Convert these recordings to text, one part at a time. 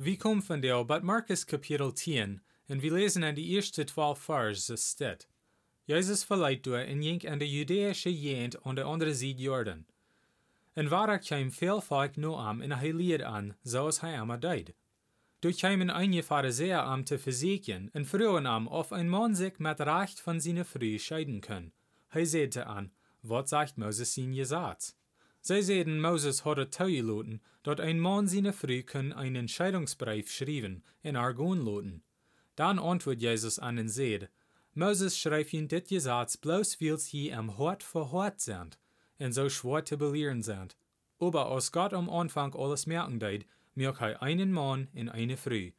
Vi kom van deel bij Marcus kapitel 10 en we lezen in de eerste twaalf vers es steht. Jezus verleiht door en ging aan de Judäische Jent aan de andere Zijde Jordan. En waar er kwam veel volk no am en an, zoals hij am deed. Du kwamen einige Pharisäer am te verzeken en vroegen am, of ein Mann sich met Recht von seiner Früh scheiden kann. Hij sagte an, wat sagt Moses sein Gesetz? Zij zeiden Moses hadde toegelaten dat ein Mann seine Früh kann einen Scheidungsbrief schreiben en argon loten. Dann antwortet Jesus an und sagt, Moses schreibt ihn dit Gesetz bloß weil sie am Hort verhort sind en so schwer zu belehren sind. Aber aus Gott am Anfang alles merken deed, merkt hij einen Mann in eine Früh.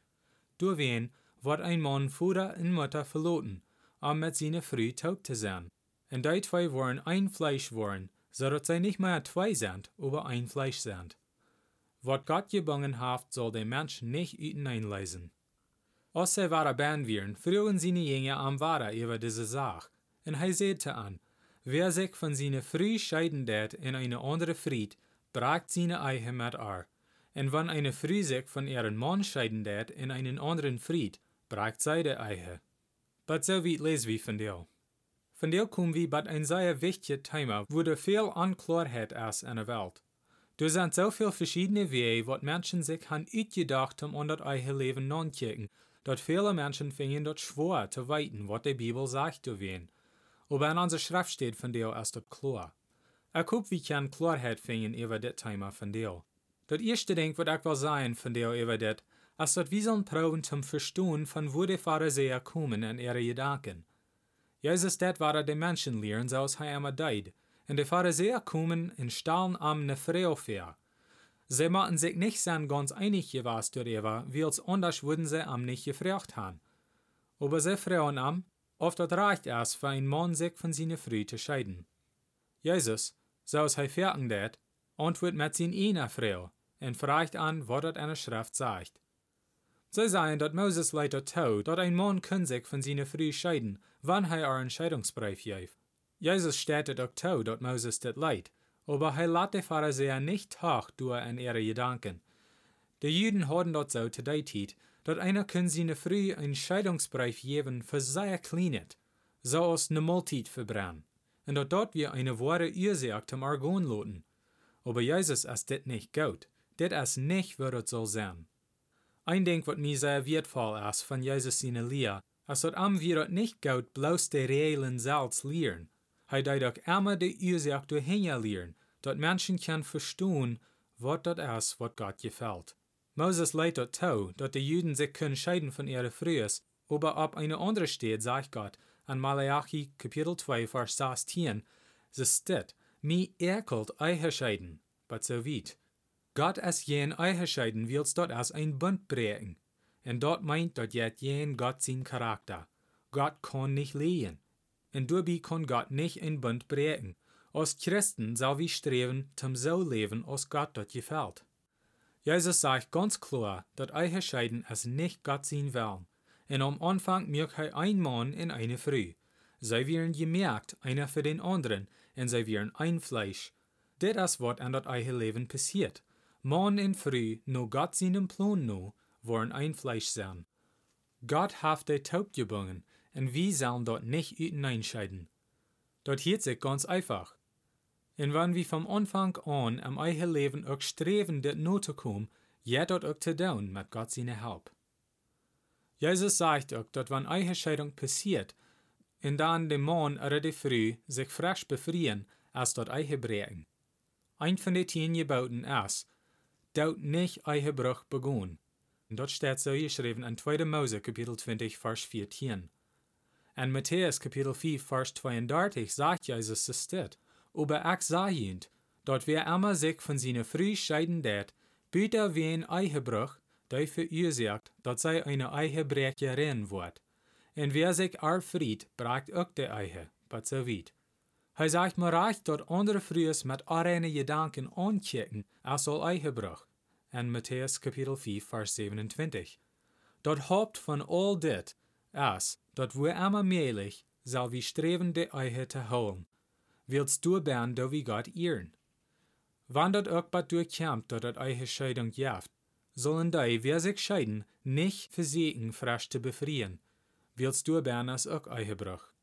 Durch wen wird ein Mann Vater und Mutter verloten, um mit seiner Früh taub zu sein. Und die zwei wollen ein Fleisch worden, dass sie nicht mehr zwei sind, aber ein Fleisch sind. Was Gott gebangen hat, soll der Mensch nicht hineinlesen. Als sie waren band wären, frugen seine Jünger am Wara über diese Sache, und er sagte an, wer sich von seiner Früh scheiden det in eine andere Fried, bragt seine Eiche mit ar. Und wenn eine Früh sich von ihren Mann scheiden det in einen anderen Fried, bragt de Eiche. But so wie lesen wir von dir. Von dir kommen wir bei ein sehr wichtiges Thema, wo der viel Unklarheit ist in der Welt. Du sind so viele verschiedene Wege, wat Menschen sich haben und das eigen Leben nachkicken, dat viele Menschen fingen dort schwer zu weiten, wat die Bibel sagt zu wen. Aber in unserer Schrift steht von dir erst das klar. Ich hoffe, wir können Klarheit finden über das Thema von dir. Das erste Ding, was ich will sagen von dir über das, ist, dass wir sollen proben zum Verstehen, von wo die Pharisäer kommen in ihre Gedanken. Jesus dat war de Menschen lehren, zoals hij immer deed. En de Pharisäer kommen in stalen am ne Frau fair. Sie machten sich nicht sein ganz einig gewesen darüber, wie als anders würden sie am nicht gefragt haben. Aber sie fragen am, oft das reicht es für ein Mann sich von seiner Früh zu scheiden. Jesus, so es hij fertig dat, antwortet mit sin einer Frau und fragt an, was das eine Schrift sagt. Sie sagen, dass Moses leider tau, dass ein Mann sich von seiner Früh scheiden, wann er einen Scheidungsbrief gibt. Jesus stellt auch tau, dass Moses das leid, aber er lässt die Pharisäer nicht hoch durch in ihre Gedanken. Die Juden haben dort so zu Zeit, dass einer kann seine Früh einen Scheidungsbrief geben für sehr kleinet, so als ne Multit verbrennen, und dass dort wir eine wahre Ursache zum Argon loten. Aber Jesus ist das nicht gut, das ist nicht, was es soll sein. Ein Ding, was mir sehr wertvoll ist von Jesus seine Lehre, ist, dass am wir nicht gut bloß die reellen Salz lehren. Hij deed auch immer die Ursache dahinter lehren, dass Menschen können verstehen, was das ist, was Gott gefällt. Moses leidt dort tau, dass die Juden sich können scheiden von ihrer Frühes, aber ab eine andere steht, sagt Gott, an Malachi Kapitel 2, Vers 16, es steht, mi ekelt eihe scheiden, but so weit. Gott es jen eihe scheiden willst dort als ein Bund breken. En dort meint dort jet jen Gott sein Charakter. Gott kann nicht lehen. En dabei kann Gott nicht ein Bund breken. Als Christen soll wir streben, zum so leben, als Gott dort gefällt. Jesus sagt ganz klar, dass eihe scheiden nicht Gott sein will. En am Anfang merkt er ein Mann in eine Früh. Sie werden gemerkt, einer für den anderen, en sie werden ein Fleisch. Das ist, was an das eihe Leben passiert. Mann und Früh, no Gott seinen Plan no, wollen ein Fleisch sein. Gott hat die taub gebungen, und wir sollen dort nicht hineinscheiden. Dort hielt sich ganz einfach. Und wenn wir vom Anfang an am eigen Leben auch streben, das nur zu kommen, ja dort auch zu tun mit Gott seine Help. Jesus sagt auch, dass wenn eigen Scheidung passiert, und dann der Mann oder die Früh sich frisch befreien, als dort eigen breken. Ein von den zehn Geboten ist, Daut nicht eigen Bruch begonnen. Dort steht so geschrieben in 2. Mose Kapitel 20, Vers 14. In Matthäus Kapitel 4, Vers 32 sagt Jesus es steht, aber ich sage ihnen, dort wer immer sich von seiner Früh scheiden det, bitte wie ein Eihebruch, die verursacht, dat zij een eigen brekerin wordt. En wer sich erfried, bragt ook de eigen, wat zo weet. Hij zegt maar recht dat andere vrouwen met arene gedanken aankijken als al eigen brug. En Matthäus kapitel 4 vers 27. Dat hoopt van al dit, is, dat we meelig zal wie streven de eigen te houden. Willst du bern, do wie Gott ehren. Wann dat ook bat durchkämmt, dat dat eigen Scheidung jaft, sollen die, wer sich scheiden, nicht versehen, frisch zu befrieren. Willst du bern als auch eigen Bruch.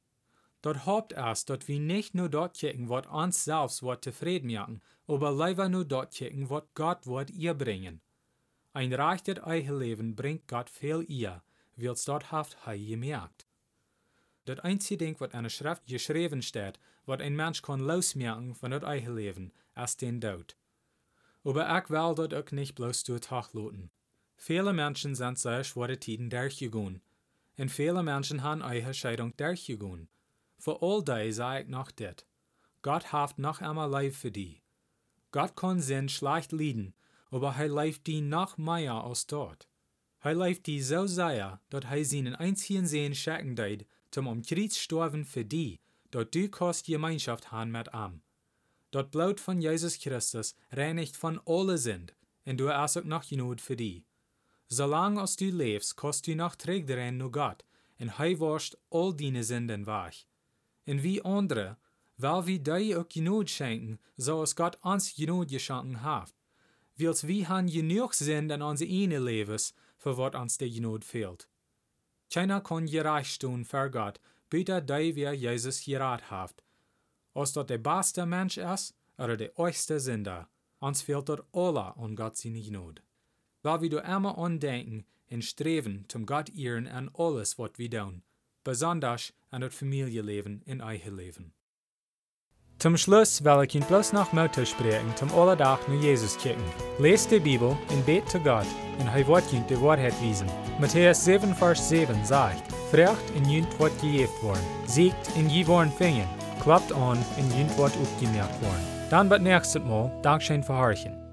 Dat hoopt erst, dat wir nicht nur dort kicken, wat uns selbst wat tevreden machen, aber lieber nur dort kicken, wat Gott wat ihr bringen. Ein rechtes eigen Leben bringt Gott viel ihr, willst dort haft hei gemerkt. Dat einzige Ding, wat an der Schrift geschrieben steht, wat ein Mensch kann losmerken von eigen Leben, ist den Tod. Aber ich will dat auch nicht bloß durch Tag. Viele Menschen sind sehr schwere Tiden durchgegangen. Und viele Menschen haben eigen Scheidung durchgegangen. Für all die sage ich noch dit. Gott haft noch einmal Leib für die. Gott kann Sinn schlecht lieben, aber er leift die noch mehr als dort. Er leift die so sehr, dass er seinen einzigen Sehen schicken deid, zum um Kreuz sterben für die, dort du kost Gemeinschaft han mit am. Dort Blut von Jesus Christus reinigt von alle Sünd, und du hast auch noch genug für die. Solange als du lebst, kost du noch träg darin nur Gott, und er wascht all deine Sünden weg. Und wie andere, weil wir dir auch genug schenken, so als Gott uns genug geschenkt hat. Wils wir han genug sind in onze ene Lebens, für wat uns der genug fehlt. Keiner kann gerecht tun für Gott, bitte die wir Jesus gerat haft. Als dat der beste Mensch ist, oder der äußerste Sünder, uns fehlt dort alle an Gott seine Gnade. Weil wir du immer andenken und streben zum Gott ehren an alles, was wir tun, besonders an das Familienleben in eigen Leben. Zum Schluss will ich Ihnen bloß noch Mut sprechen, zum Allerdach nur Jesus kicken. Lest die Bibel und bet zu Gott, und er Ihnen die Wahrheit wiesen. Matthäus 7, Vers 7 sagt, Frecht in jünt wird gejeft worden, siegt in je worden fingen, klappt an in jünt wird aufgemerkt worden. Dann wird nächstes Mal Dankeschön für.